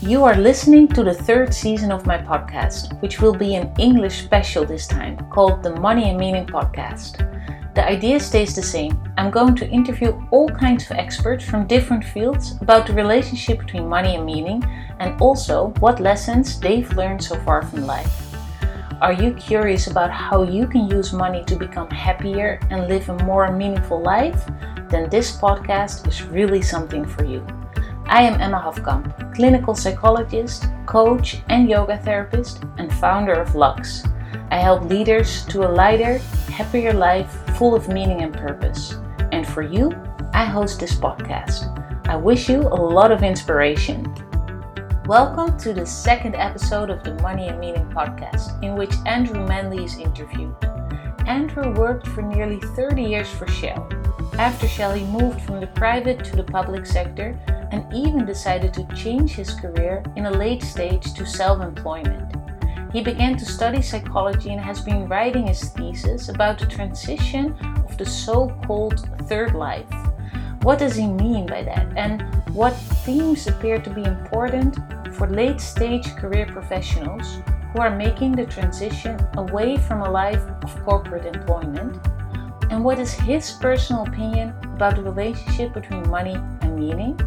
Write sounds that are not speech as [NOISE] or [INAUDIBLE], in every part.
You are listening to the third season of my podcast, which will be an English special this time, called the Money and Meaning Podcast. The idea stays the same. I'm going to interview all kinds of experts from different fields about the relationship between money and meaning, and also what lessons they've learned so far from life. Are you curious about how you can use money to become happier and live a more meaningful life? Then this podcast is really something for you. I am Emma Hafkamp, clinical psychologist, coach, and yoga therapist, and founder of Lux. I help leaders to a lighter, happier life full of meaning and purpose. And for you, I host this podcast. I wish you a lot of inspiration. Welcome to the second episode of the Money and Meaning podcast, in which Andrew Manley is interviewed. Andrew worked for nearly 30 years for Shell. After Shell, he moved from the private to the public sector and even decided to change his career in a late stage to self employment. He began to study psychology and has been writing his thesis about the transition of the so called third life. What does he mean by that, and what themes appear to be important for late stage career professionals who are making the transition away from a life of corporate employment? And what is his personal opinion about the relationship between money and meaning?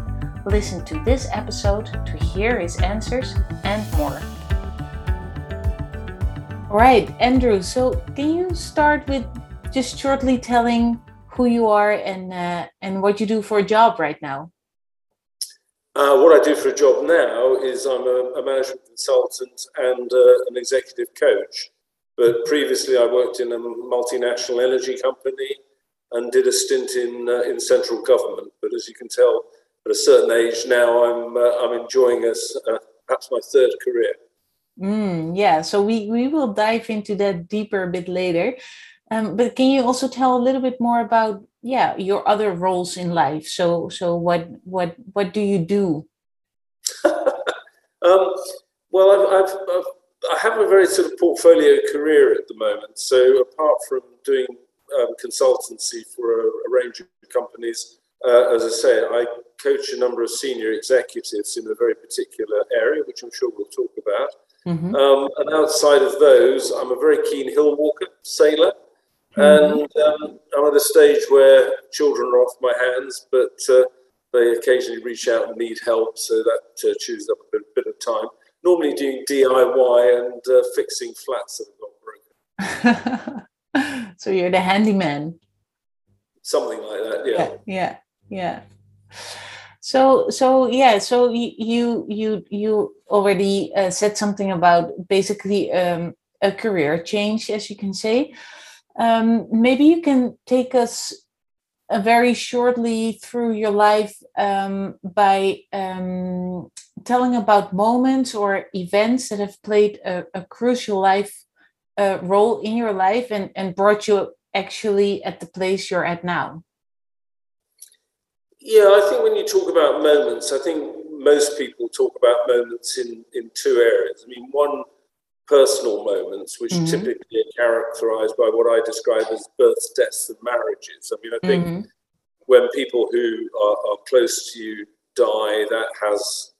Listen to this episode to hear his answers and more. All right, Andrew. So, can you start with just shortly telling who you are and uh, and what you do for a job right now? Uh, what I do for a job now is I'm a, a management consultant and uh, an executive coach. But previously, I worked in a multinational energy company and did a stint in uh, in central government. But as you can tell, at a certain age now, I'm uh, I'm enjoying as uh, perhaps my third career. Mm, yeah, so we we will dive into that deeper a bit later. Um, but can you also tell a little bit more about yeah your other roles in life? So so what what what do you do? [LAUGHS] um, well, I've, I've, I've I have a very sort of portfolio career at the moment. So apart from doing um, consultancy for a, a, range of companies, uh, as I say, I coach a number of senior executives in a very particular area, which I'm sure we'll talk about. Mm-hmm. Um, and outside of those, I'm a very keen hill walker, sailor, mm-hmm. and um, I'm at a stage where children are off my hands, but uh, they occasionally reach out and need help, so that uh, chews up a bit, bit, of time. Normally doing DIY and uh, fixing flats that have gone broken. [LAUGHS] so you're the handyman. Something like that, yeah. Yeah, yeah. Yeah. So so yeah, so you you you already uh, said something about basically um, a career change, as you can say. Um, maybe you can take us uh, very shortly through your life um, by um, telling about moments or events that have played a, a crucial life uh, role in your life and, and brought you actually at the place you're at now. Yeah, I think when you talk about moments, I think most people talk about moments in, in two areas. I mean, one, personal moments, which mm-hmm. typically are characterized by what I describe as births, deaths, and marriages. I mean, I think mm-hmm. when people who are, are, close to you die, that has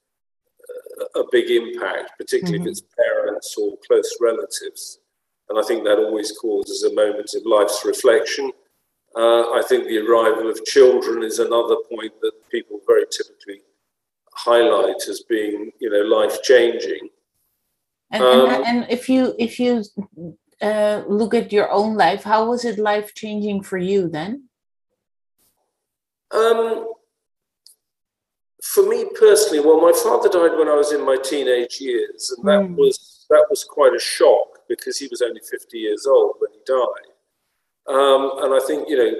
a, a big impact, particularly mm-hmm. if it's parents or close relatives. And I think that always causes a moment of life's reflection. Uh, I think the arrival of children is another point that people very typically highlight as being, you know, life changing. And, um, and, and, if you if you uh, look at your own life, how was it life changing for you then? Um, for me personally, well, my father died when I was in my teenage years, and that mm. was that was quite a shock because he was only fifty years old when he died. Um, and I think, you know,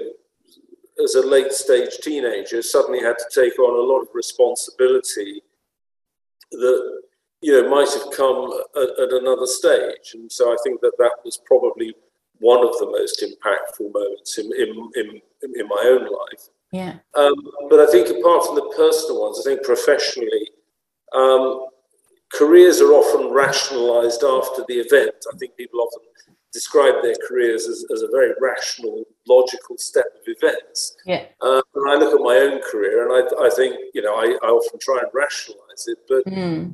as a late stage teenager, suddenly had to take on a lot of responsibility that, you know, might have come at, at another stage. And so I think that that was probably one of the most impactful moments in, in, in, in my own life. Yeah. Um, but I think apart from the personal ones, I think professionally, um, careers are often rationalized after the event. I think people often describe their careers as, as a very rational, logical step of events. Yeah. Uh, and I look at my own career and I, I think, you know, I, I often try and rationalize it, but mm.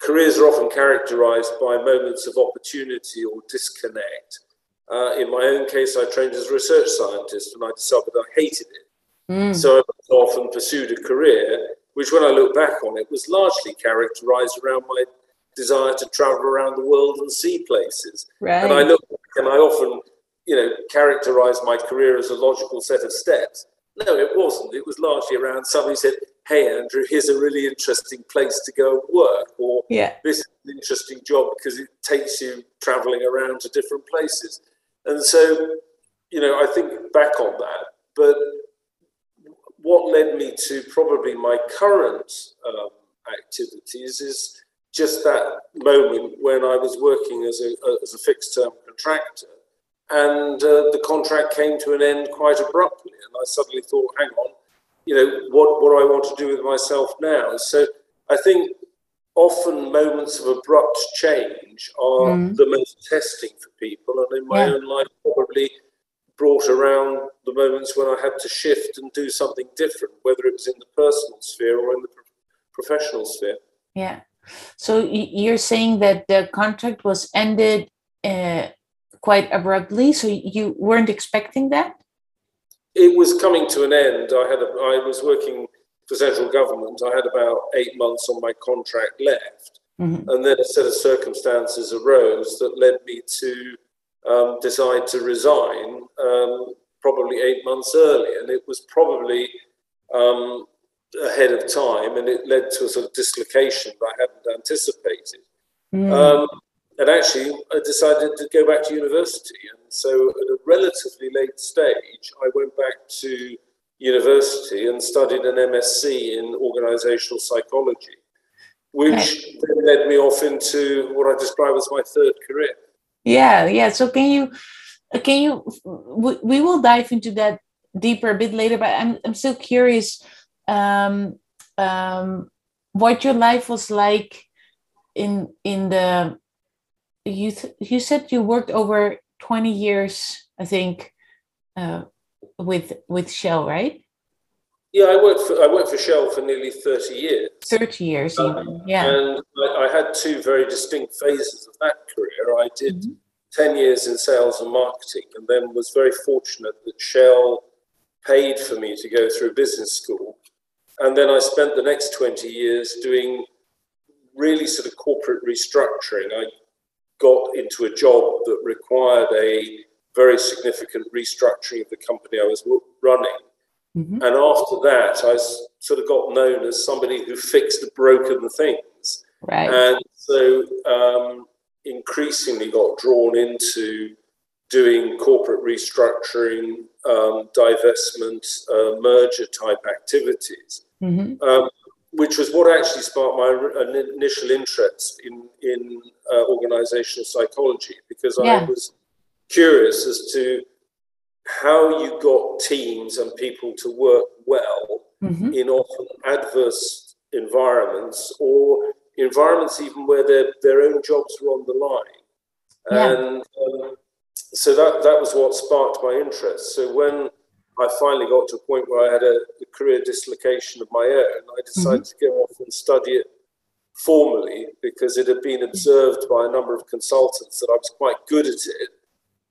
careers are often characterized by moments of opportunity or disconnect. Uh, in my own case, I trained as a research scientist and I discovered I hated it. Mm. So I often pursued a career which, when I look back on it, was largely characterized around my desire to travel around the world and see places. Right. And I look and I often, you know, characterize my career as a logical set of steps. No, it wasn't. It was largely around somebody said, Hey, Andrew, here's a really interesting place to go and work, or yeah. this is an interesting job because it takes you traveling around to different places. And so, you know, I think back on that, but what led me to probably my current um, activities is just that moment when I was working as a, as a fixed term contractor and uh, the contract came to an end quite abruptly. And I suddenly thought, hang on, you know, what, what do I want to do with myself now? So I think often moments of abrupt change are mm. the most testing for people. And in my yeah. own life, probably brought around the moments when I had to shift and do something different, whether it was in the personal sphere or in the professional sphere. Yeah. So you're saying that the contract was ended uh, quite abruptly. So you weren't expecting that? It was coming to an end. I had a, I was working for central government. I had about eight months on my contract left. Mm-hmm. And then a set of circumstances arose that led me to um, decide to resign um, probably eight months early. And it was probably um, ahead of time and it led to a sort of dislocation that I hadn't anticipated. Mm. and actually, I decided to go back to university. And so, at a relatively late stage, I went back to university and studied an MSc in organizational psychology, which then led me off into what I describe as my third career. Yeah, yeah. So can you can you we, we will dive into that deeper a bit later, but I'm I'm still curious um, um, what your life was like in in the you you said you worked over 20 years i think uh, with with shell right yeah i worked for i worked for shell for nearly 30 years 30 years um, even yeah and I, I, had two very distinct phases of that career i did mm-hmm. 10 years in sales and marketing and then was very fortunate that shell paid for me to go through business school and then I spent the next 20 years doing really sort of corporate restructuring. I got into a job that required a very significant restructuring of the company I was running. Mm-hmm. And after that, I sort of got known as somebody who fixed the broken things. Right. And so um, increasingly got drawn into doing corporate restructuring, um, divestment, uh, merger type activities mm-hmm. um, which was what actually sparked my initial interest in in uh, organizational psychology because yeah. I was curious as to how you got teams and people to work well mm-hmm. in often adverse environments or environments even where their their own jobs were on the line yeah. and um, so that that was what sparked my interest so when I finally got to a point where I had a, a career dislocation of my own. I decided mm-hmm. to go off and study it formally because it had been observed by a number of consultants that I was quite good at it,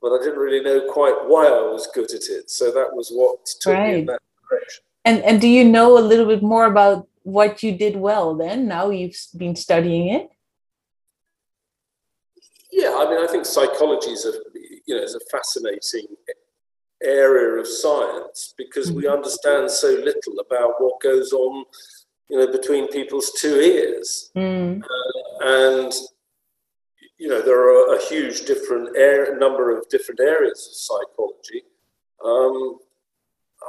but I didn't really know quite why I was good at it. So that was what took right. me in that direction. And and do you know a little bit more about what you did well then? Now you've been studying it. Yeah, I mean, I think psychology is a you know is a fascinating area of science because we mm-hmm. understand so little about what goes on, you know, between people's two ears. Mm. Uh, and you know, there are a huge different air, number of different areas of psychology. Um,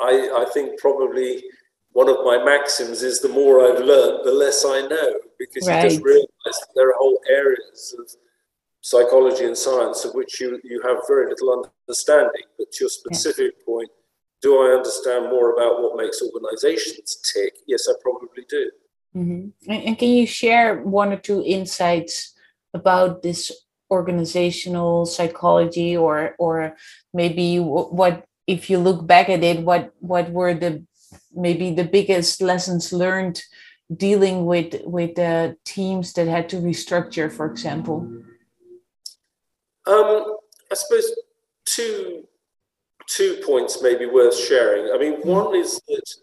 I, I think probably one of my maxims is the more I've learned, the less I know, because right. you just realize there are whole areas of psychology and science of which you, you have very little understanding. But to your specific yeah. point, do I understand more about what makes organizations tick? Yes, I probably do. Mm-hmm. And, and can you share one or two insights about this organizational psychology or or maybe what if you look back at it what what were the maybe the biggest lessons learned dealing with with the teams that had to restructure, for example? Um, I suppose two two points may be worth sharing. I mean, one is that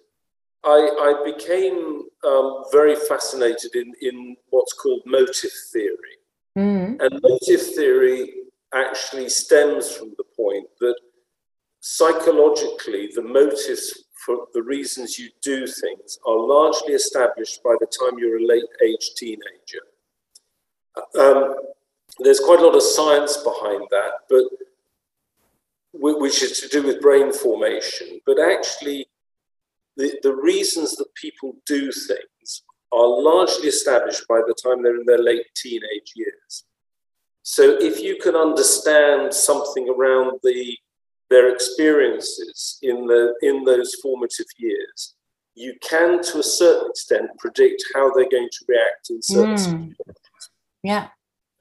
I, I became um, very fascinated in, in what's called motive theory. Mm. And motive theory actually stems from the point that psychologically, the motives for the reasons you do things are largely established by the time you're a late age teenager. Um, there's quite a lot of science behind that, but which is to do with brain formation. But actually, the, the reasons that people do things are largely established by the time they're in their late teenage years. So if you can understand something around the their experiences in the in those formative years, you can to a certain extent predict how they're going to react in certain mm. situations. Yeah.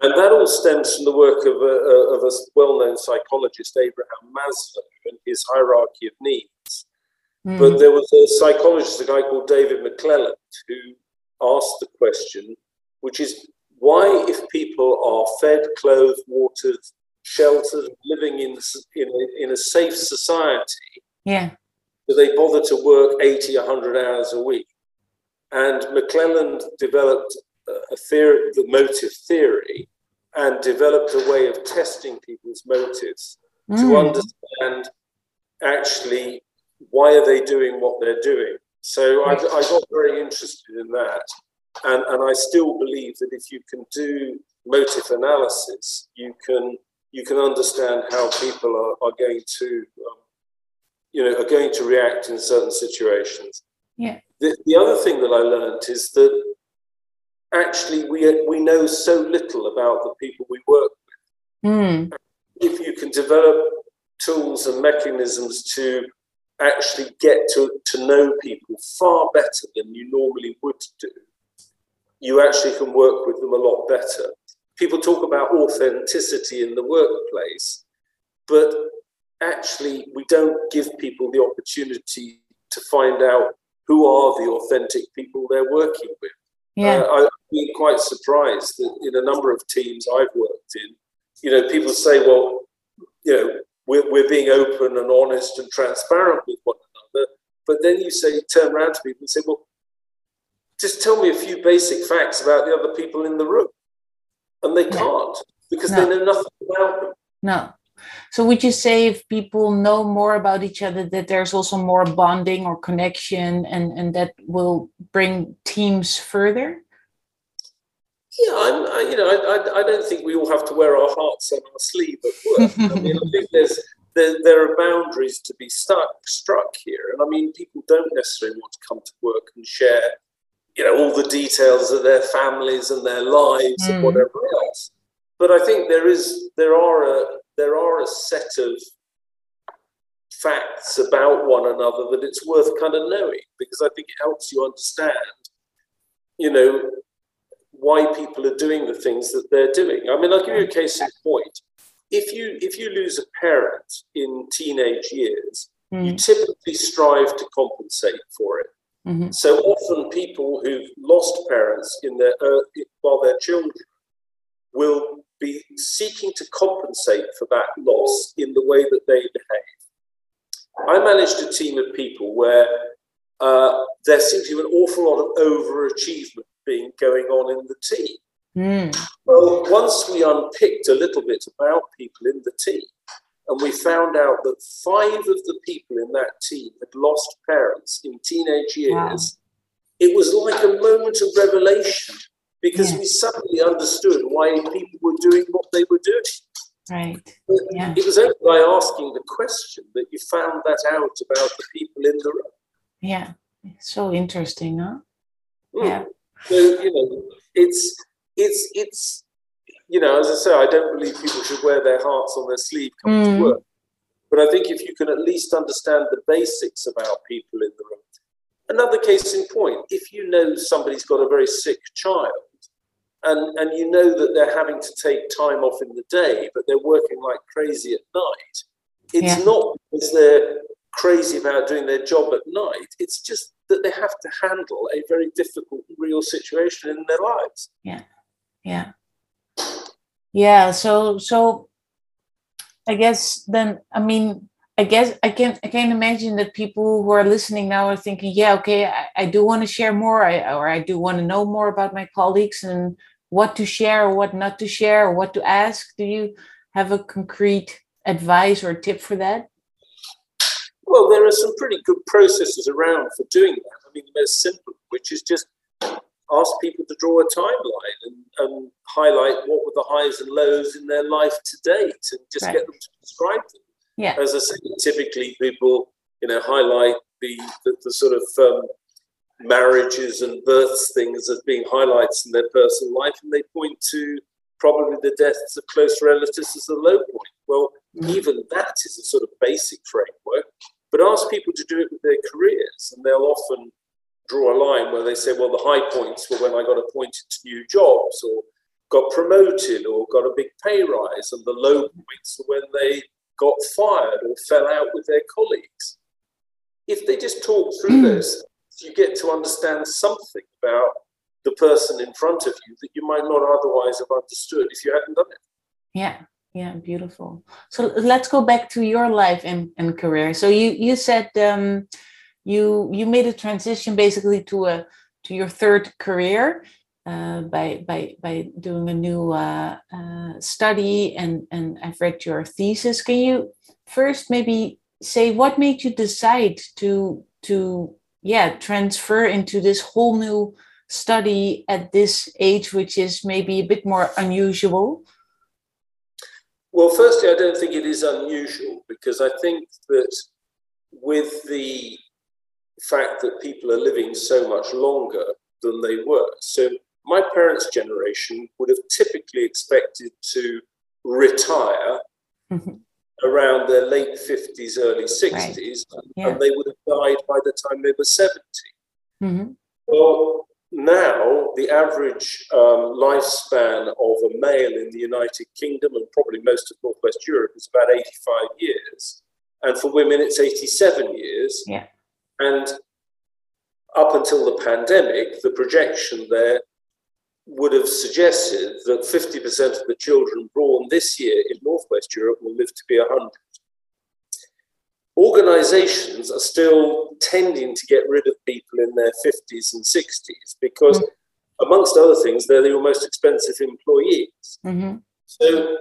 And that all stems from the work of a, of a well-known psychologist, Abraham Maslow, and his hierarchy of needs. Mm. But there was a psychologist, a guy called David McClelland, who asked the question, which is why, if people are fed, clothed, watered, sheltered, living in, in, a, in a safe society, yeah. do they bother to work 80, 100 hours a week? And McClelland developed a theory, the motive theory, and developed a way of testing people's motives mm. to understand actually why are they doing what they're doing. So I, I got very interested in that. And, and I still believe that if you can do motive analysis, you can you can understand how people are, are going to um, you know are going to react in certain situations. Yeah. The, the other thing that I learned is that actually we we know so little about the people we work with. Mm. If you can develop tools and mechanisms to actually get to, to know people far better than you normally would do, you actually can work with them a lot better. People talk about authenticity in the workplace, but actually, we don't give people the opportunity to find out who are the authentic people they're working with. Yeah. Uh, I've been quite surprised that in a number of teams I've worked in, you know, people say, well, you know, we're, we're being open and honest and transparent with one another. But then you say, turn around to people and say, well, just tell me a few basic facts about the other people in the room. And they can't because no. they know nothing about them. No. So would you say if people know more about each other that there's also more bonding or connection and, and that will bring teams further? Yeah, I'm, I, you know, I, I, don't think we all have to wear our hearts on our sleeve at work. I mean, I think [LAUGHS] there's there, there are boundaries to be stuck, struck here, and I mean, people don't necessarily want to come to work and share you know all the details of their families and their lives mm. and whatever else. But I think there is there are a there are a set of facts about one another that it's worth kind of knowing because I think it helps you understand, you know, why people are doing the things that they're doing. I mean, I'll give you a case in point. If you if you lose a parent in teenage years, mm. you typically strive to compensate for it. Mm-hmm. So often, people who've lost parents in their uh, while they're children will be seeking to compensate for that loss in the way that they behave. I managed a team of people where uh, there seemed to be an awful lot of overachievement being going on in the team. Mm. Well, once we unpicked a little bit about people in the team, and we found out that five of the people in that team had lost parents in teenage years. Wow. It was like a moment of revelation because yeah. we suddenly understood why people were doing what they were doing. Right. Yeah. It was only by asking the question that you found that out about the people in the room. Yeah. So interesting, huh? Mm. Yeah. So, you know, it's it's it's you know, as I say, I don't believe people should wear their hearts on their sleeve coming mm. to work. But I think if you can at least understand the basics about people in the room. Another case in point, if you know somebody's got a very sick child and, and you know that they're having to take time off in the day, but they're working like crazy at night, it's yeah. not because they're crazy about doing their job at night. It's just that they have to handle a very difficult real situation in their lives. Yeah. Yeah. Yeah. So so I guess then I mean I guess I can I can imagine that people who are listening now are thinking, yeah, okay, I, I do want to share more, I, or I do want to know more about my colleagues and what to share or what not to share or what to ask. Do you have a concrete advice or tip for that? Well, there are some pretty good processes around for doing that. I mean, the most simple, which is just ask people to draw a timeline and, and highlight what were the highs and lows in their life to date and just right. get them to describe them. Yeah. As I say, typically people, you know, highlight the, the, the sort of um, marriages and births things as being highlights in their personal life, and they point to probably the deaths of close relatives as a low point. Well, even that is a sort of basic framework, but ask people to do it with their careers, and they'll often draw a line where they say, well, the high points were when I got appointed to new jobs or got promoted or got a big pay rise, and the low points were when they got fired or fell out with their colleagues. If they just talk through hmm. this, you get to understand something about the person in front of you that you might not otherwise have understood if you hadn't done it. Yeah, yeah, beautiful. So let's go back to your life and, and career. So you you said um, you you made a transition basically to a to your third career uh, by by by doing a new uh, uh, study and and I've read your thesis. Can you first maybe say what made you decide to to yeah transfer into this whole new study at this age, which is maybe a bit more unusual? Well, firstly, I don't think it is unusual because I think that with the fact that people are living so much longer than they were, so my parents' generation would have typically expected to retire mm-hmm. around their late 50s, early 60s, right. yeah. and they would have died by the time they were 70. Mm-hmm. Well, now the average um, lifespan of a male in the United Kingdom and probably most of Northwest Europe is about 85 years. And for women, it's 87 years. Yeah. And up until the pandemic, the projection there would have suggested that 50% of the children born this year in Northwest Europe will live to be 100. Organizations are still tending to get rid of people in their 50s and 60s because, mm-hmm. amongst other things, they're your most expensive employees. Mm-hmm. So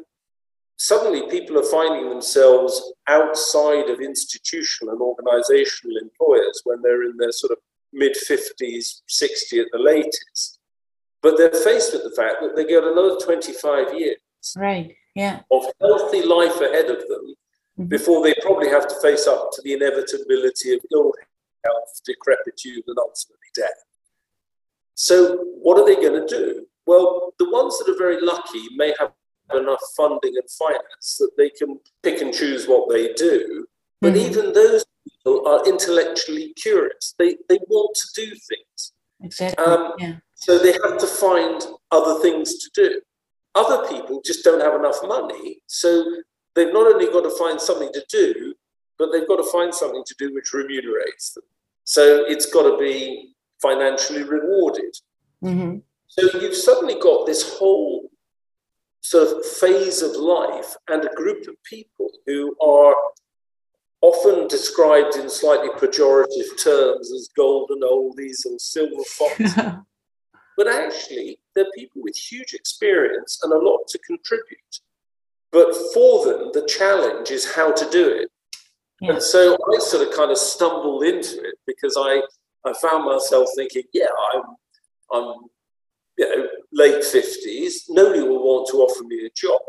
suddenly people are finding themselves outside of institutional and organizational employers when they're in their sort of mid 50s, 60 at the latest. But they're faced with the fact that they get another 25 years right. yeah. of healthy life ahead of them. Before they probably have to face up to the inevitability of ill health, decrepitude, and ultimately death. So, what are they going to do? Well, the ones that are very lucky may have enough funding and finance that they can pick and choose what they do. But mm-hmm. even those people are intellectually curious. They, they want to do things. Exactly. Um, yeah. So they have to find other things to do. Other people just don't have enough money. So they've not only got to find something to do, but they've got to find something to do which remunerates them. So it's got to be financially rewarded. Mm-hmm. So you've suddenly got this whole sort of phase of life and a group of people who are often described in slightly pejorative terms as golden oldies or silver foxes. [LAUGHS] but actually, they're people with huge experience and a lot to contribute. But for them, the challenge is how to do it. Yeah. And so I sort of kind of stumbled into it because I, I found myself thinking, yeah, I'm, I'm you know, late 50s. Nobody will want to offer me a job,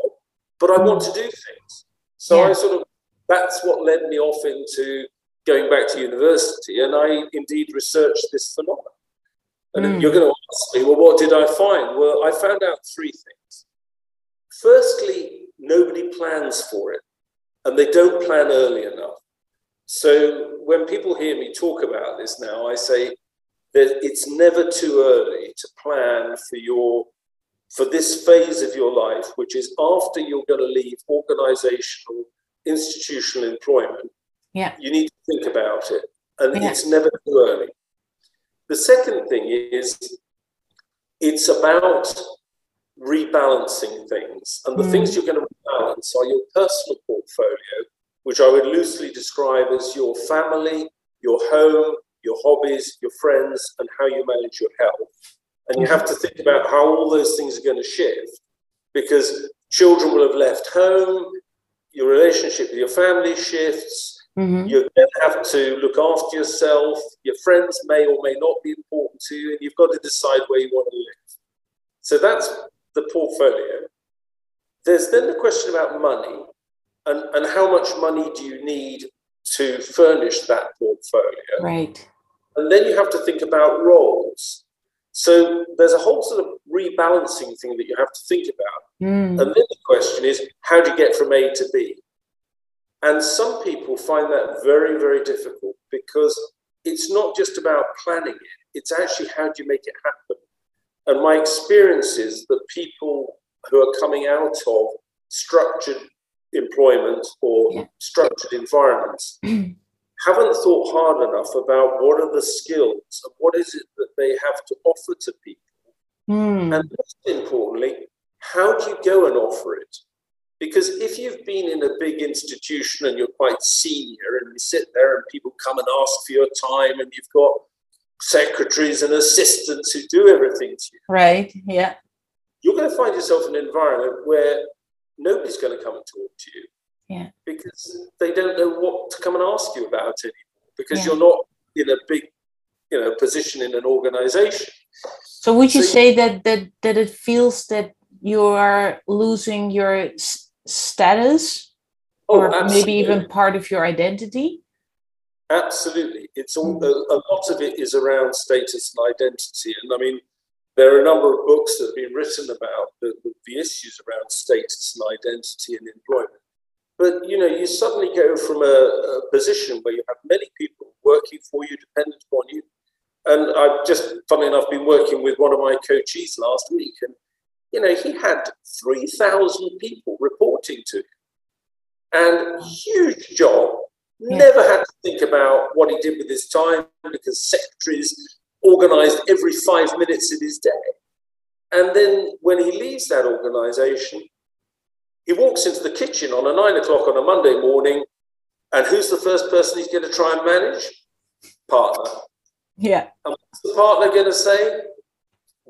but I want to do things. So yeah. I sort of that's what led me off into going back to university, and I indeed researched this phenomenon. And mm. you're going to ask me, well, what did I find? Well, I found out three things. Firstly, nobody plans for it, and they don't plan early enough. So when people hear me talk about this now, I say that it's never too early to plan for your for this phase of your life, which is after you're going to leave organizational institutional employment, yeah. you need to think about it. And yeah. it's never too early. The second thing is it's about rebalancing things. And the mm. things you're going to rebalance are your personal portfolio, which I would loosely describe as your family, your home, your hobbies, your friends, and how you manage your health. And you have to think about how all those things are going to shift because children will have left home, your relationship with your family shifts, mm-hmm. you're going to have to look after yourself, your friends may or may not be important to you, and you've got to decide where you want to live. So that's the portfolio. There's then the question about money and, and how much money do you need to furnish that portfolio. Right. And then you have to think about roles. So there's a whole sort of rebalancing thing that you have to think about. Mm. And then the question is, how do you get from A to B? And some people find that very, very difficult because it's not just about planning it, it's actually how do you make it happen. And my experience is that people who are coming out of structured employment or yeah. structured environments [CLEARS THROAT] haven't thought hard enough about what are the skills and what is it that they have to offer to people. Mm. And most importantly, how do you go and offer it? Because if you've been in a big institution and you're quite senior and you sit there and people come and ask for your time and you've got secretaries and assistants who do everything to you. Right, yeah. You're going to find yourself in an environment where nobody's going to come and talk to you. Yeah. Because they don't know what to come and ask you about anymore because yeah. you're not in a big, you know, position in an organization. So would you so say that that that it feels that you are losing your status oh, or absolutely. maybe even part of your identity? Absolutely. It's all mm. a, a lot of it is around status and identity. And I mean, there are a number of books that have been written about the, the issues around status and identity and employment. But you know, you suddenly go from a, a, position where you have many people working for you, dependent upon you. And I've just, funnily enough, been working with one of my coaches last week, and you know, he had three thousand people reporting to him, and huge job. Yeah. Never had to think about what he did with his time because secretaries organized every five minutes of his day. And then when he leaves that organization, he walks into the kitchen on a nine o'clock on a Monday morning, and who's the first person he's going to try and manage? Partner. Yeah. And what's the partner going to say?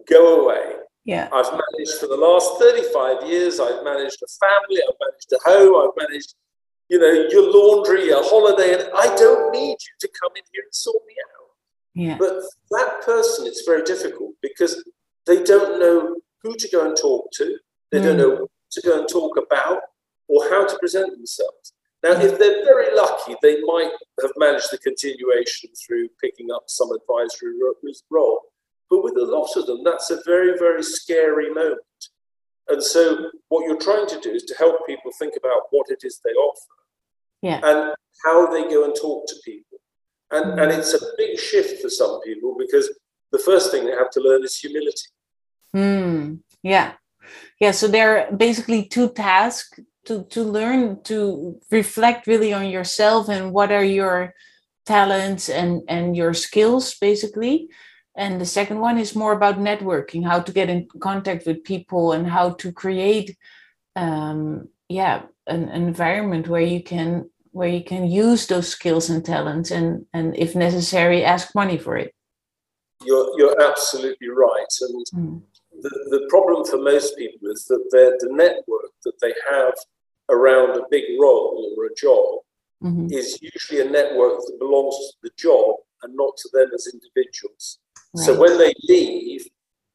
Go away. Yeah. I've managed for the last 35 years, I've managed a family, I've managed a home, I've managed, you know, your laundry, a holiday, and I don't need you to come in here and sort me out. Yeah. But that person, it's very difficult because they don't know who to go and talk to. They mm. don't know what to go and talk about or how to present themselves. Now, if they're very lucky, they might have managed the continuation through picking up some advisory role. But with a lot of them, that's a very, very scary moment. And so, what you're trying to do is to help people think about what it is they offer yeah. and how they go and talk to people. And, and it's a big shift for some people because the first thing they have to learn is humility. Mm, yeah. Yeah. So there are basically two tasks to, to learn to reflect really on yourself and what are your talents and, and your skills, basically. And the second one is more about networking, how to get in contact with people and how to create, um, yeah, an, an environment where you can where you can use those skills and talents and and if necessary ask money for it you're you're absolutely right and mm. the, the problem for most people is that the network that they have around a big role or a job mm-hmm. is usually a network that belongs to the job and not to them as individuals right. so when they leave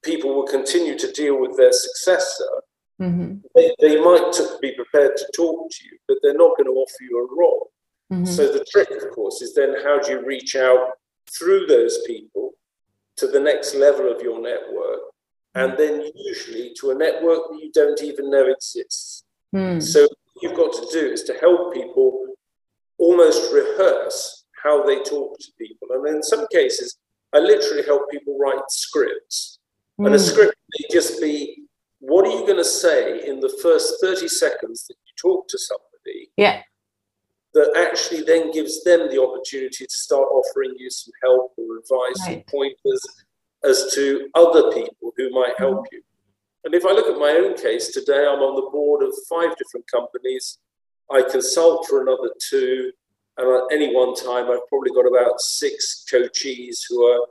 people will continue to deal with their successor Mm-hmm. They, they might be prepared to talk to you, but they're not going to offer you a role. Mm-hmm. So the trick, of course, is then how do you reach out through those people to the next level of your network, and then usually to a network that you don't even know exists. Mm. So what you've got to do is to help people almost rehearse how they talk to people, and in some cases, I literally help people write scripts, mm. and a hmm. script may just be what are you going to say in the first 30 seconds that you talk to somebody yeah that actually then gives them the opportunity to start offering you some help or advice right. or pointers as to other people who might help mm-hmm. you. And if I look at my own case today, I'm on the board of five different companies. I consult for another two. And at any one time, I've probably got about six coachees who are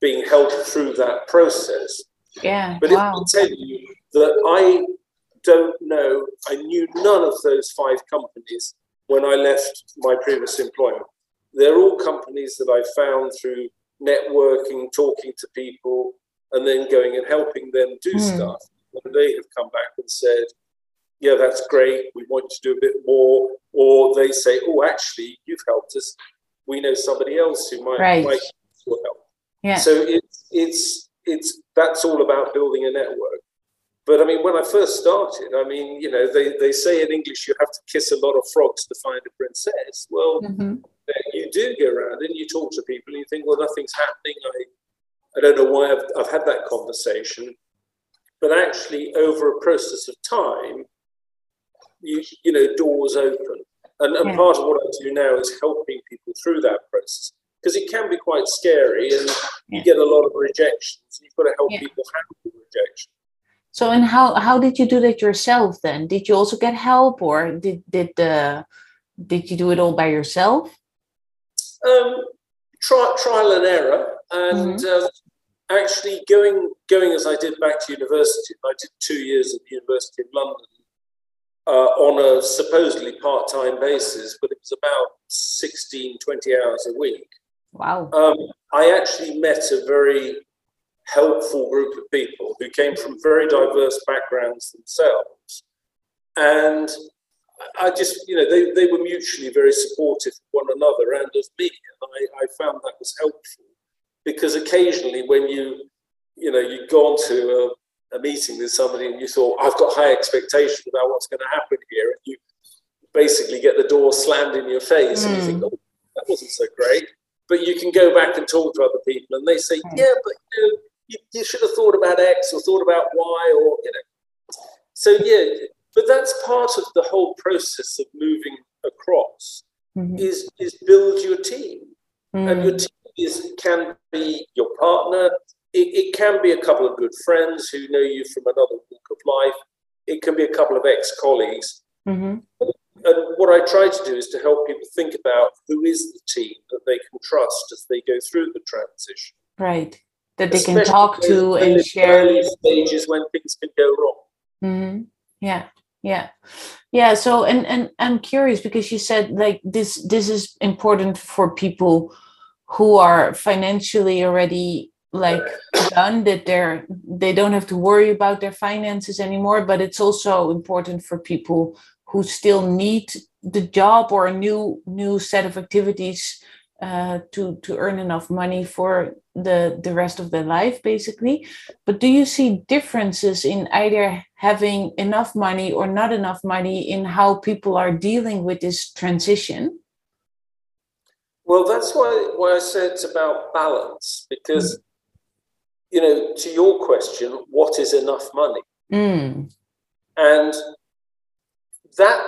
being helped through that process. Yeah. But wow. if I tell you that I don't know, I knew none of those five companies when I left my previous employment. They're all companies that I found through networking, talking to people, and then going and helping them do mm. stuff. And they have come back and said, yeah, that's great. We want you to do a bit more. Or they say, oh, actually, you've helped us. We know somebody else who might, right. might help. Yeah. So it's, it's, it's, that's all about building a network. But I mean, when I first started, I mean, you know, they, they say in English you have to kiss a lot of frogs to find a princess. Well, mm-hmm. you do go around and you talk to people and you think, well, nothing's happening. I, I don't know why I've, I've had that conversation. But actually, over a process of time, you, you know, doors open. And, and yeah. part of what I do now is helping people through that process because it can be quite scary and yeah. you get a lot of rejections. You've got to help yeah. people handle rejection. So, and how how did you do that yourself then? Did you also get help, or did did uh, did you do it all by yourself? Um, try, trial and error, and mm-hmm. uh, actually going going as I did back to university. I did two years at the University of London uh, on a supposedly part time basis, but it was about 16, 20 hours a week. Wow. Um, I actually met a very helpful group of people who came from very diverse backgrounds themselves. And I just, you know, they, they were mutually very supportive of one another and of me. And I, I found that was helpful because occasionally when you, you know, you go on to a, meeting with somebody and you thought, I've got high expectations about what's going to happen here. And you basically get the door slammed in your face mm. and you think, hmm. oh, that wasn't so great. But you can go back and talk to other people and they say, hmm. yeah, but you know, you, you should have thought about X or thought about Y or, you know. So, yeah, but that's part of the whole process of moving across mm-hmm. is, is build your team. Mm. And your team is, can be your partner. It, it can be a couple of good friends who know you from another walk of life. It can be a couple of ex-colleagues. Mm-hmm. And what I try to do is to help people think about who is the team that they can trust as they go through the transition. Right that they Especially can talk to and share early stages when things can go wrong mm-hmm. yeah yeah yeah so and and i'm curious because you said like this this is important for people who are financially already like done that they're they don't have to worry about their finances anymore but it's also important for people who still need the job or a new new set of activities uh, to to earn enough money for the the rest of their life basically but do you see differences in either having enough money or not enough money in how people are dealing with this transition well that's why why i said it's about balance because mm. You know to your question what is enough money mm. and that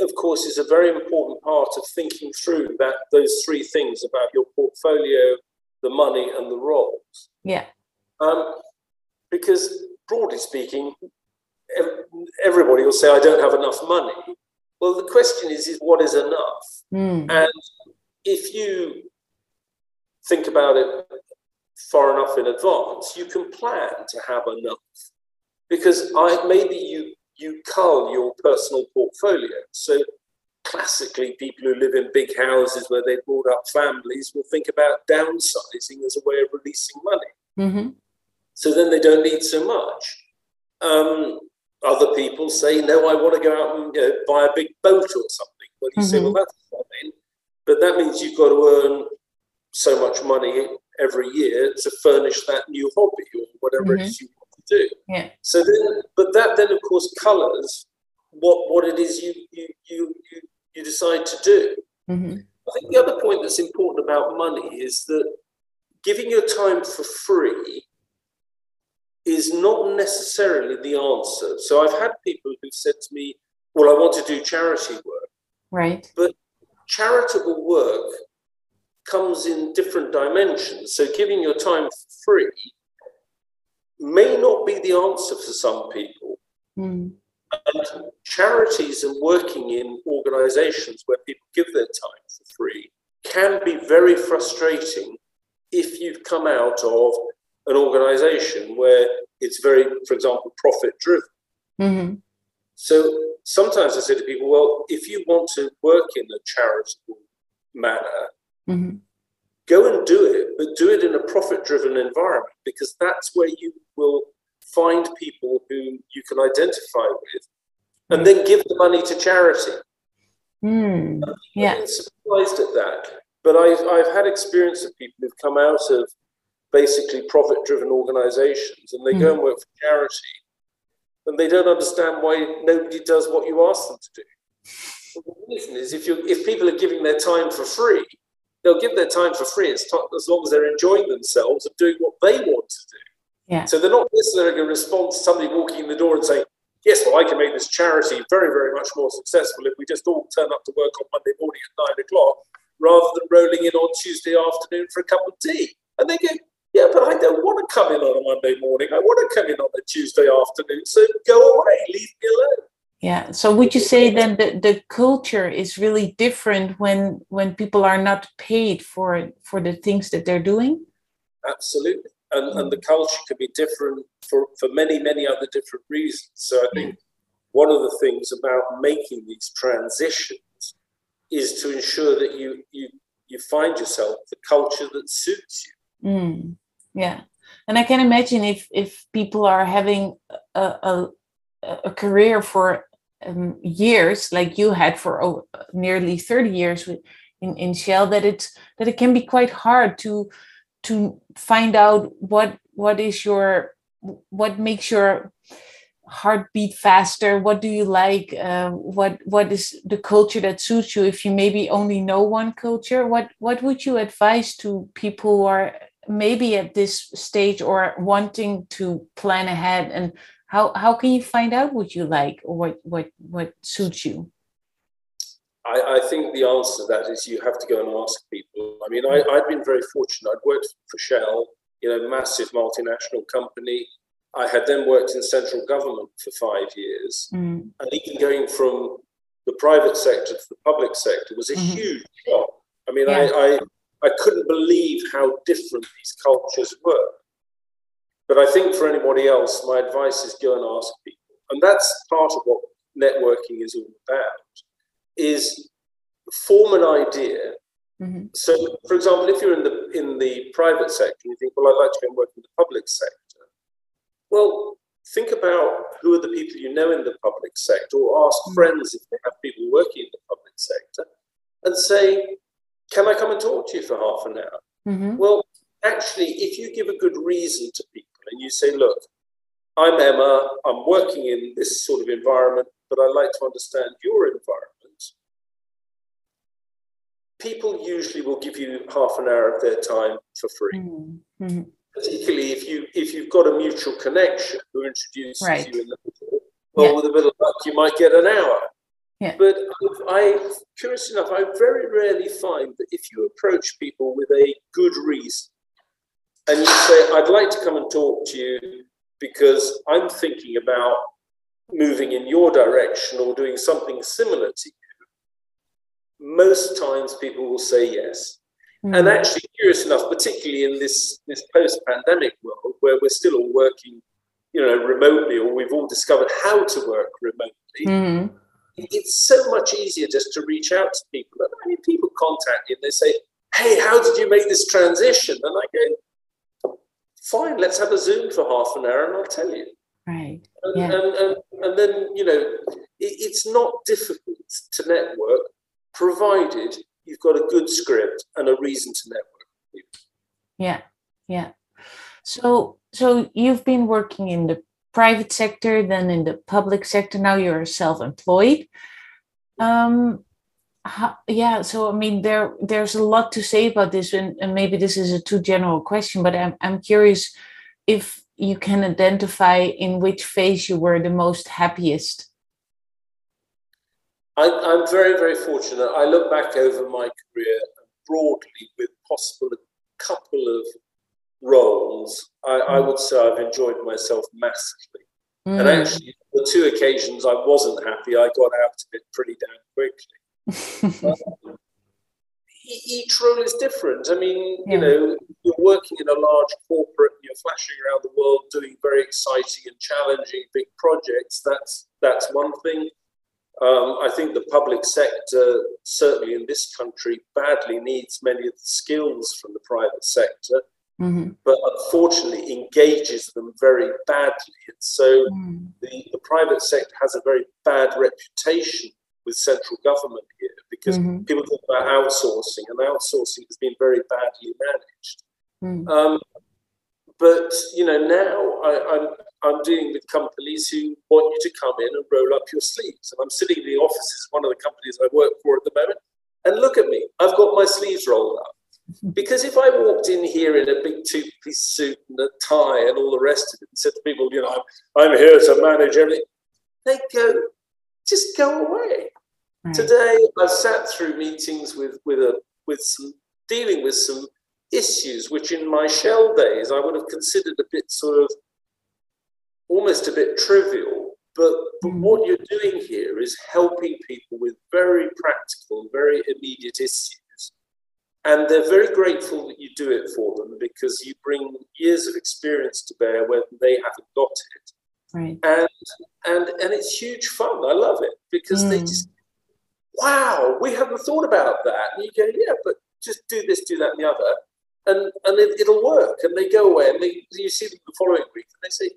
of course, is a very important part of thinking through that those three things about your portfolio, the money, and the roles. Yeah. Um, because broadly speaking, everybody will say, "I don't have enough money." Well, the question is, is what is enough? Mm. And if you think about it far enough in advance, you can plan to have enough. Because I, maybe you you cull your personal portfolio. So classically, people who live in big houses where they brought up families will think about downsizing as a way of releasing money. Mm-hmm. So then they don't need so much. Um, other people say, no, I want to go out and you know, buy a big boat or something. Well, you mm-hmm. say, well, that's fine. But that means you've got to earn so much money every year to furnish that new hobby or whatever mm-hmm. it is you want to do. Yeah. So then, but that then of course colours what what it is you you you you, you decide to do. Mm-hmm. I think the other point that's important about money is that giving your time for free is not necessarily the answer. So I've had people who've said to me, "Well, I want to do charity work," right? But charitable work comes in different dimensions. So giving your time for free may not be the answer for some people. Mm. And charities and working in organizations where people give their time for free can be very frustrating if you've come out of an organization where it's very, for example, profit driven. Mm-hmm. So sometimes I say to people, well, if you want to work in a charitable manner, mm-hmm. go and do it, but do it in a profit driven environment because that's where you will find people who you can identify with and then give the money to charity. Mm, yeah. I'm surprised at that. But I've, I've had experience of people who've come out of basically profit driven organizations and they mm. go and work for charity and they don't understand why nobody does what you ask them to do. the reason is if, you if people are giving their time for free, they'll give their time for free as, as long as they're enjoying themselves and doing what they want to do. Yeah. So they're not necessarily going to respond to somebody walking in the door and saying, yes, well, I can make this charity very, very much more successful if we just all turn up to work on Monday morning at nine o'clock rather than rolling in on Tuesday afternoon for a cup of tea. And they go, yeah, but I don't want to come in on a Monday morning. I want to come in on a Tuesday afternoon. So go away, leave me alone. Yeah. So would you say then that the culture is really different when when people are not paid for for the things that they're doing? Absolutely and, and the culture can be different for, for many, many other different reasons. So I think one of the things about making these transitions is to ensure that you you you find yourself the culture that suits you. Mm, yeah, and I can imagine if if people are having a a, a career for um, years, like you had for oh, nearly thirty years with, in in Shell, that it's that it can be quite hard to to find out what what is your what makes your heart beat faster what do you like uh, what what is the culture that suits you? If you maybe only know one culture what what would you advise to people who are maybe at this stage or wanting to plan ahead and how how can you find out what you like or what what what suits you I, I, think the answer to that is you have to go and ask people. I mean, I, I've been very fortunate. I'd worked for Shell, you know, massive multinational company. I had then worked in central government for five years. Mm. And even going from the private sector to the public sector was a mm-hmm. huge shock. I mean, yeah. I, I, I couldn't believe how different these cultures were. But I think for anybody else, my advice is go and ask people. And that's part of what networking is all about is form an idea. Mm-hmm. So, for example, if you're in the in the private sector, you think, well, I'd like to go and work in the public sector. Well, think about who are the people you know in the public sector, or ask mm-hmm. friends if they have people working in the public sector, and say, "Can I come and talk to you for half an hour?" Mm-hmm. Well, actually, if you give a good reason to people and you say, "Look, I'm Emma. I'm working in this sort of environment, but I'd like to understand your environment." people usually will give you half an hour of their time for free. Mm-hmm. mm-hmm. Particularly if you if you've got a mutual connection who introduces right. you in the middle, well, yeah. with a bit of luck, you might get an hour. Yeah. But I, curious enough, I very rarely find that if you approach people with a good reason and you say, I'd like to come and talk to you because I'm thinking about moving in your direction or doing something similar to you, most times people will say yes. Mm. And actually, curious enough, particularly in this, this post pandemic world where we're still all working you know, remotely, or we've all discovered how to work remotely, mm. it's so much easier just to reach out to people. And I mean, people contact you and they say, Hey, how did you make this transition? And I go, Fine, let's have a Zoom for half an hour and I'll tell you. Right. And, yeah. and, and, and then, you know, it, it's not difficult to network provided you've got a good script and a reason to network. Yeah, yeah. So, so you've been working in the private sector, then in the public sector. Now you're self-employed. Um, how, yeah. So, I mean, there there's a lot to say about this, and, and maybe this is a too general question, but I'm I'm curious if you can identify in which phase you were the most happiest I, am very, very fortunate. I look back over my career broadly with possible a couple of roles. I, I would say I've enjoyed myself massively. Mm. And actually, the two occasions I wasn't happy, I got out of it pretty damn quickly. [LAUGHS] each role is different. I mean, yeah. you know, you're working in a large corporate, and you're flashing around the world, doing very exciting and challenging big projects. That's that's one thing. Um, I think the public sector, certainly in this country, badly needs many of the skills from the private sector, mm-hmm. but unfortunately engages them very badly. And so mm. the, the private sector has a very bad reputation with central government here because mm-hmm. people talk about outsourcing, and outsourcing has been very badly managed. Mm. Um, but you know, now I, I'm I'm dealing with companies who want you to come in and roll up your sleeves. And I'm sitting in the offices of one of the companies I work for at the moment, and look at me, I've got my sleeves rolled up. Because if I walked in here in a big two piece suit and a tie and all the rest of it and said to people, you know, I'm, I'm here to manage everything, they go, just go away. Right. Today, I've sat through meetings with, with, a, with some, dealing with some issues which in my Shell days I would have considered a bit sort of almost a bit trivial, but, but mm. what you're doing here is helping people with very practical, very immediate issues. And they're very grateful that you do it for them because you bring years of experience to bear when they haven't got it. Right. And and and it's huge fun. I love it because mm. they just wow, we haven't thought about that. And you go, yeah, but just do this, do that, and the other. And and it, will work. And they go away and they you see them the following week and they say,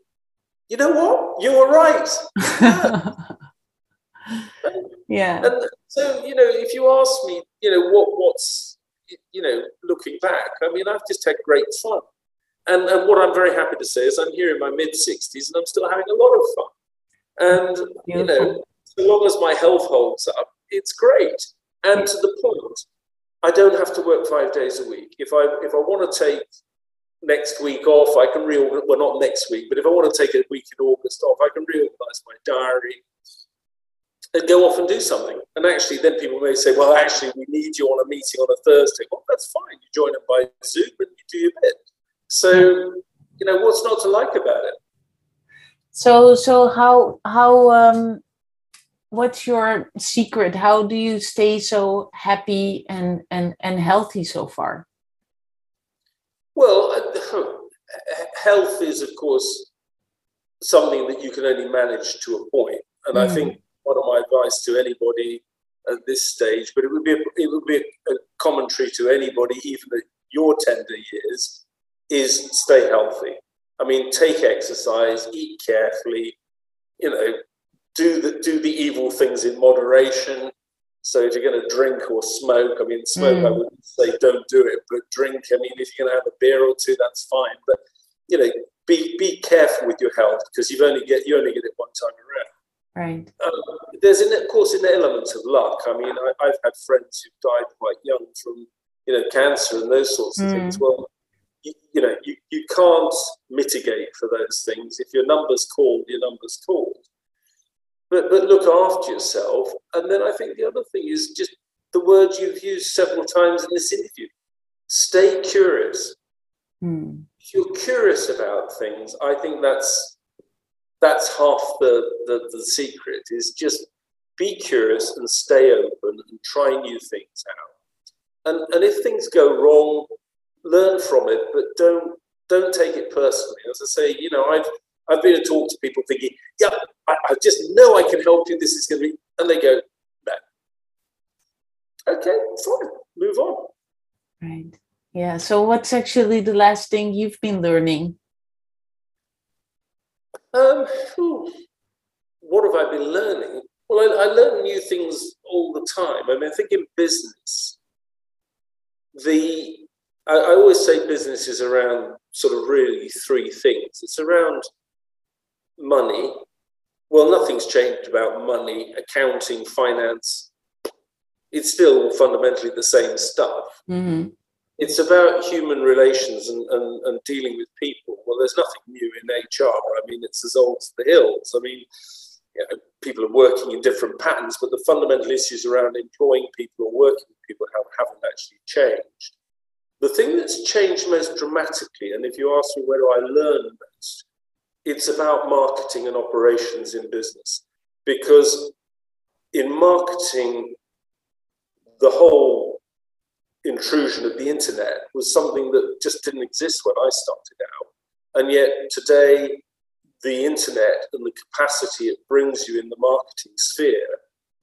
you know what? You were right. [LAUGHS] yeah. And so, you know, if you ask me, you know, what what's, you know, looking back, I mean, I've just had great fun. And, and what I'm very happy to say is I'm here in my mid 60s and I'm still having a lot of fun. And, Beautiful. you know, so long as my health holds up, it's great. And to the point, I don't have to work five days a week. If I if I want to take next week off. I can reorganize, well, not next week, but if I want to take a week in August off, I can reorganize my diary and go off and do something. And actually, then people may say, well, actually, we need you on a meeting on a Thursday. Well, that's fine. You join them by Zoom and you do your bit. So, you know, what's not to like about it? So, so how, how, um, what's your secret? How do you stay so happy and, and, and healthy so far? Well, [CLEARS THROAT] health is, of course, something that you can only manage to a point. And mm. I think one of my advice to anybody at this stage, but it would be a, it would be a commentary to anybody, even at your tender years, is stay healthy. I mean, take exercise, eat carefully, you know, do the do the evil things in moderation, so if you're going to drink or smoke, I mean, smoke, mm. I wouldn't say don't do it, but drink. I mean, if you're going to have a beer or two, that's fine. But you know, be be careful with your health because you've only get you only get it one time around. Right. Um, there's an, of course an element of luck. I mean, I, have had friends who've died quite young from you know cancer and those sorts of mm. things. Well, you, you, know, you, you can't mitigate for those things. If your number's called, your number's called but but look after yourself. And then I think the other thing is just the words you've used several times in this interview. Stay curious. Mm. If you're curious about things, I think that's that's half the, the, the secret is just be curious and stay open and try new things out. And and if things go wrong, learn from it, but don't don't take it personally. As I say, you know, I've I've been to talk to people thinking, yeah, I, I just know I can help you. This is going to be, and they go, no. Okay, fine, move on. Right. Yeah. So, what's actually the last thing you've been learning? Um, what have I been learning? Well, I, I learn new things all the time. I mean, I think in business, the I, I always say business is around sort of really three things. It's around money. Well, nothing's changed about money, accounting, finance. It's still fundamentally the same stuff. Mm-hmm. It's about human relations and, and, and dealing with people. Well, there's nothing new in HR. I mean, it's as old as the hills. I mean, you know, people are working in different patterns, but the fundamental issues around employing people or working with people have, haven't actually changed. The thing that's changed most dramatically, and if you ask me where do I learn most, it's about marketing and operations in business. Because in marketing, the whole intrusion of the internet was something that just didn't exist when I started out. And yet today, the internet and the capacity it brings you in the marketing sphere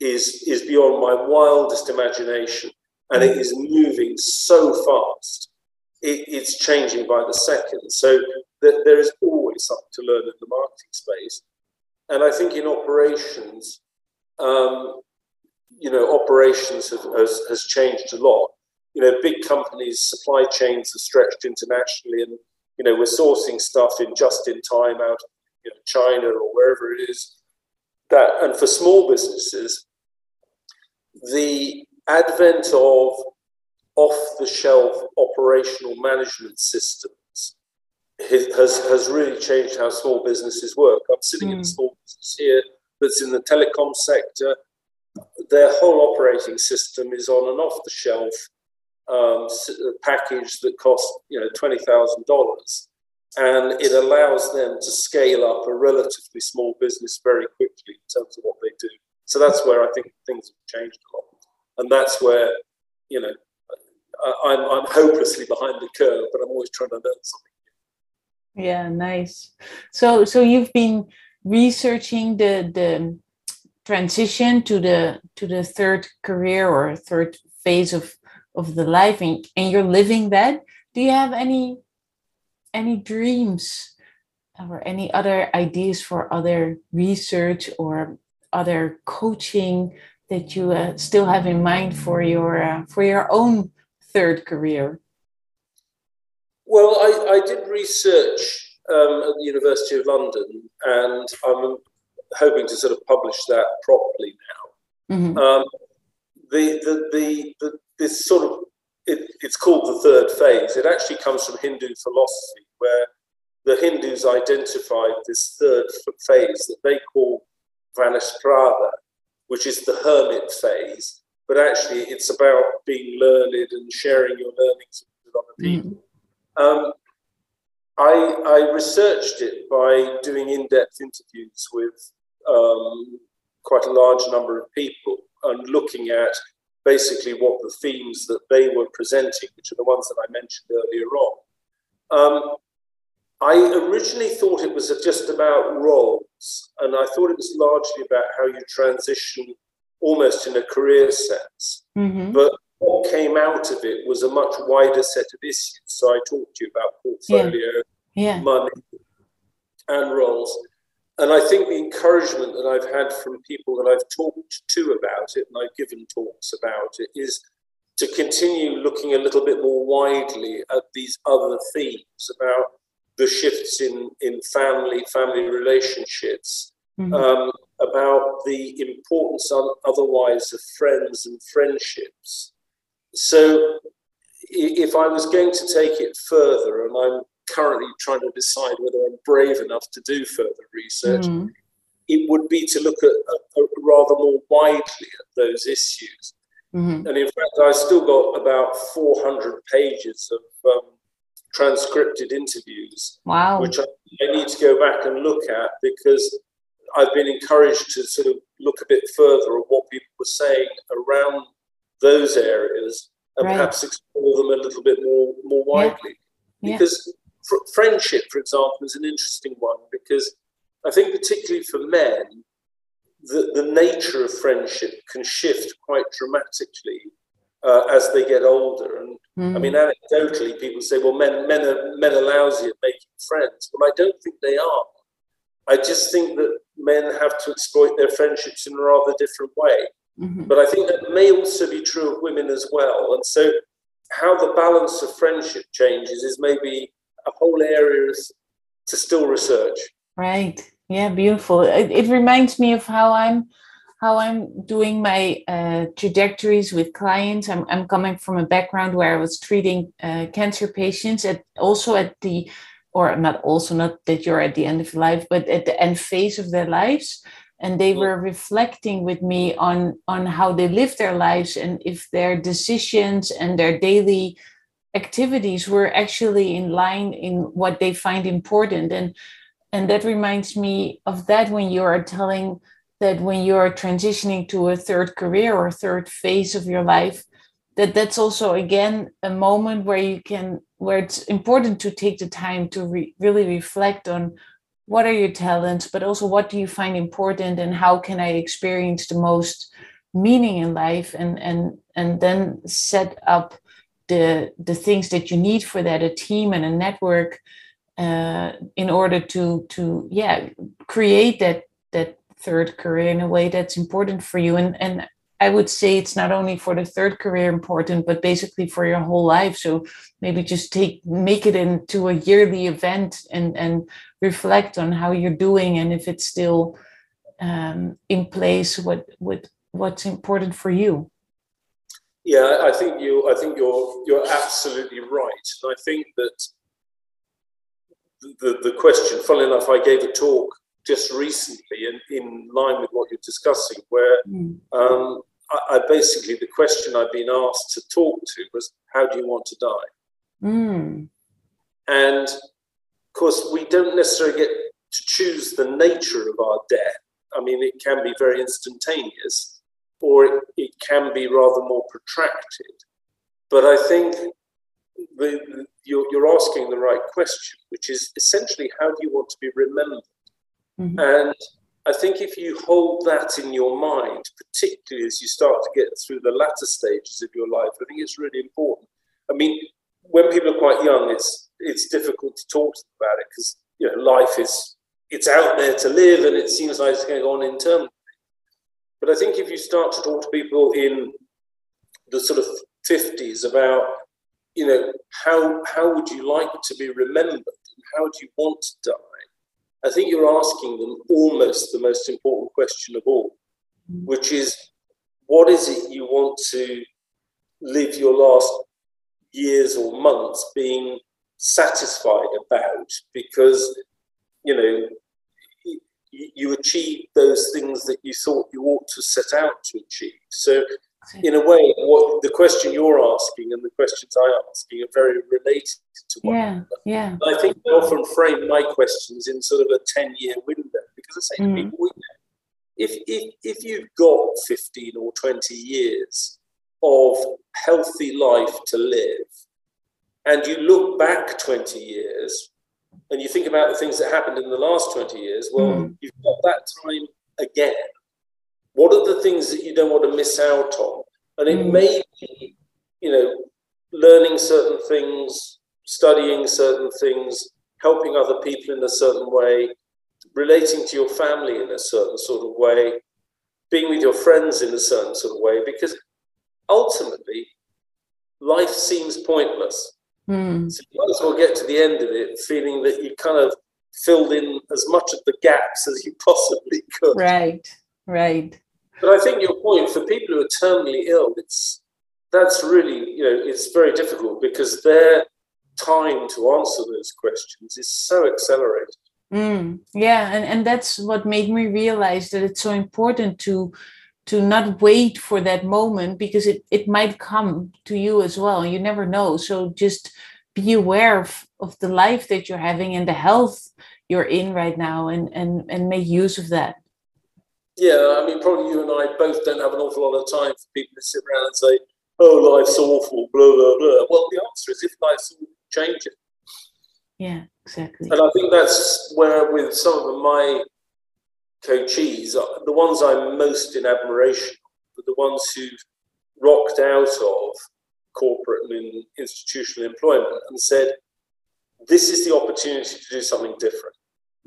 is, is beyond my wildest imagination. And it is moving so fast. It, it's changing by the second. So th- there is always something to learn in the marketing space. And I think in operations, um, you know, operations have, has, has changed a lot. You know, big companies' supply chains are stretched internationally, and you know, we're sourcing stuff in just in time out of you know, China or wherever it is. That and for small businesses, the advent of off-the-shelf operational management systems has, has really changed how small businesses work. I'm sitting mm. in a hmm. small business here that's in the telecom sector. Their whole operating system is on an off-the-shelf um, package that costs you know twenty thousand dollars, and it allows them to scale up a relatively small business very quickly in terms of what they do. So that's where I think things have changed a lot, and that's where you know I'm I'm hopelessly behind the curve, but I'm always trying to learn something. Yeah, nice. So so you've been researching the the transition to the to the third career or third phase of of the life and, and you're living that do you have any any dreams or any other ideas for other research or other coaching that you uh, still have in mind for your uh, for your own third career well i, I did research um, at the University of London, and I'm hoping to sort of publish that properly now. Mm-hmm. Um, the, the, the, the, this sort of it, it's called the third phase. It actually comes from Hindu philosophy, where the Hindus identified this third phase that they call Vanaprastha, which is the hermit phase. But actually, it's about being learned and sharing your learnings with other people. Mm-hmm. Um, I, I researched it by doing in depth interviews with um, quite a large number of people and looking at basically what the themes that they were presenting, which are the ones that I mentioned earlier on. Um, I originally thought it was just about roles, and I thought it was largely about how you transition almost in a career sense. Mm-hmm. But what came out of it was a much wider set of issues. So I talked to you about portfolio, yeah. Yeah. money, and roles. And I think the encouragement that I've had from people that I've talked to about it, and I've given talks about it, is to continue looking a little bit more widely at these other themes about the shifts in, in family, family relationships, mm-hmm. um, about the importance otherwise of friends and friendships, so if I was going to take it further, and I'm currently trying to decide whether I'm brave enough to do further research, mm. it would be to look at, at, at, rather more widely at those issues. Mm-hmm. And in fact, I've still got about 400 pages of um, transcripted interviews, wow. which I, I need to go back and look at because I've been encouraged to sort of look a bit further at what people were saying around those areas and right. perhaps explore them a little bit more more widely. Yeah. Because yeah. friendship, for example, is an interesting one because I think particularly for men, the, the nature of friendship can shift quite dramatically uh, as they get older. And mm. I mean, anecdotally, people say, "Well, men men are men are lousy at making friends." Well, I don't think they are. I just think that men have to exploit their friendships in a rather different way. Mm-hmm. But I think that may also be true of women as well. And so, how the balance of friendship changes is maybe a whole area to still research. Right. Yeah. Beautiful. It, it reminds me of how I'm how I'm doing my uh, trajectories with clients. I'm, I'm coming from a background where I was treating uh, cancer patients at also at the, or not also not that you're at the end of life, but at the end phase of their lives. And they mm-hmm. were reflecting with me on on how they live their lives and if their decisions and their daily activities were actually in line in what they find important. And and that reminds me of that when you are telling that when you're transitioning to a third career or third phase of your life that that's also again a moment where you can where it's important to take the time to re- really reflect on what are your talents but also what do you find important and how can i experience the most meaning in life and and and then set up the the things that you need for that a team and a network uh, in order to to yeah create that that third career in a way that's important for you. And and I would say it's not only for the third career important, but basically for your whole life. So maybe just take make it into a yearly event and and reflect on how you're doing and if it's still um, in place. What what what's important for you? Yeah, I think you. I think you're you're absolutely right. I think that the the question. Funnily enough, I gave a talk just recently in, in line with what you're discussing, where mm. um, I, I, basically the question I've been asked to talk to was, "How do you want to die?" Mm. And of course, we don't necessarily get to choose the nature of our death. I mean, it can be very instantaneous, or it, it can be rather more protracted. But I think the, you're, you're asking the right question, which is essentially, how do you want to be remembered? Mm-hmm. And I think if you hold that in your mind, particularly as you start to get through the latter stages of your life, I think it's really important. I mean, when people are quite young, it's it's difficult to talk to them about it because you know life is it's out there to live and it seems like it's going on internally. But I think if you start to talk to people in the sort of fifties about you know how how would you like to be remembered and how do you want to die I think you're asking them almost the most important question of all, which is what is it you want to live your last years or months being satisfied about? Because, you know, you achieve those things that you thought you ought to set out to achieve. So in a way, what the question you're asking and the questions I am asking are very related to one yeah, another. Yeah. I think I often frame my questions in sort of a 10 year window because I say mm. to people, if, if, if you've got 15 or 20 years of healthy life to live, and you look back 20 years and you think about the things that happened in the last 20 years, well, mm. you've got that time again what are the things that you don't want to miss out on? And it mm. may be, you know, learning certain things, studying certain things, helping other people in a certain way, relating to your family in a certain sort of way, being with your friends in a certain sort of way, because ultimately, life seems pointless. Mm. So you might as well get to the end of it feeling that you kind of filled in as much of the gaps as you possibly could. Right, right. But I think your point for people who are terminally ill, it's that's really you know it's very difficult because their time to answer those questions is so accelerated. Mm, yeah, and, and that's what made me realize that it's so important to to not wait for that moment because it, it might come to you as well. You never know. So just be aware of, of the life that you're having and the health you're in right now and, and, and make use of that. Yeah, I mean, probably you and I both don't have an awful lot of time for people to sit around and say, "Oh, life's awful," blah blah blah. Well, the answer is if life's awful, change it. Yeah, exactly. And I think that's where, with some of my coachees, uh, the ones I'm most in admiration are the ones who've rocked out of corporate and institutional employment and said, "This is the opportunity to do something different."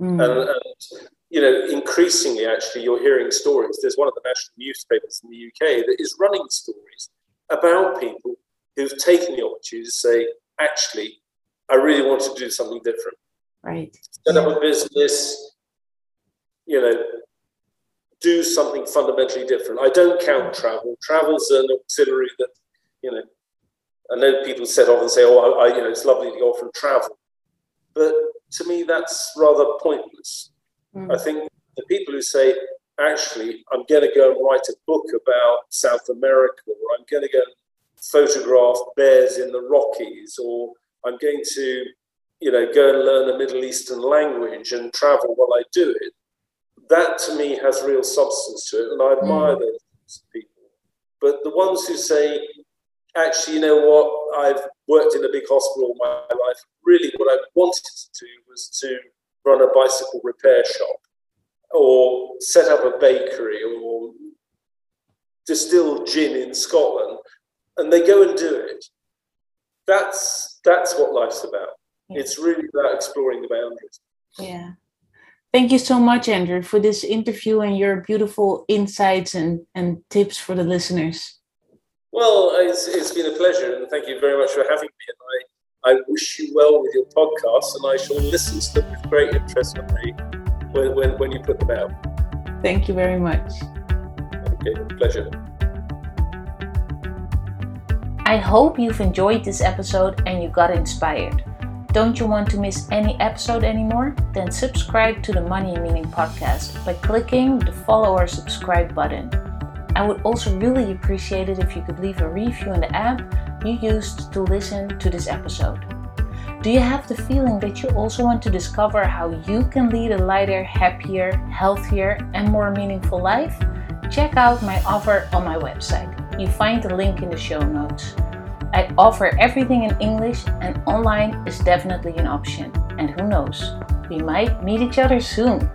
Mm. And, and you know, increasingly, actually, you're hearing stories. There's one of the national newspapers in the UK that is running stories about people who've taken the opportunity to say, actually, I really want to do something different. Right. Set up a business, you know, do something fundamentally different. I don't count travel. Travel's an auxiliary that, you know, I know people set off and say, oh, I, I, you know, it's lovely to go off and travel. But to me, that's rather pointless. Mm. I think the people who say, actually, I'm going to go and write a book about South America, or I'm going to go and photograph bears in the Rockies, or I'm going to, you know, go and learn a Middle Eastern language and travel while I do it. That to me has real substance to it, and I admire mm. those people. But the ones who say, actually, you know what, I've worked in a big hospital all my life. Really, what I wanted to do was to run a bicycle repair shop or set up a bakery or distill gin in Scotland, and they go and do it. That's that's what life's about. Yeah. It's really about exploring the boundaries. Yeah. Thank you so much, Andrew, for this interview and your beautiful insights and, and tips for the listeners. Well, it's, it's been a pleasure, and thank you very much for having me. And I, I wish you well with your podcast, and I shall listen to them with great interest when, they, when, when, when you put them out. Thank you very much. Okay, pleasure. I hope you've enjoyed this episode and you got inspired. Don't you want to miss any episode anymore? Then subscribe to the Money and Meaning podcast by clicking the follow or subscribe button. I would also really appreciate it if you could leave a review in the app you used to listen to this episode. Do you have the feeling that you also want to discover how you can lead a lighter, happier, healthier, and more meaningful life? Check out my offer on my website. You find the link in the show notes. I offer everything in English, and online is definitely an option. And who knows, we might meet each other soon.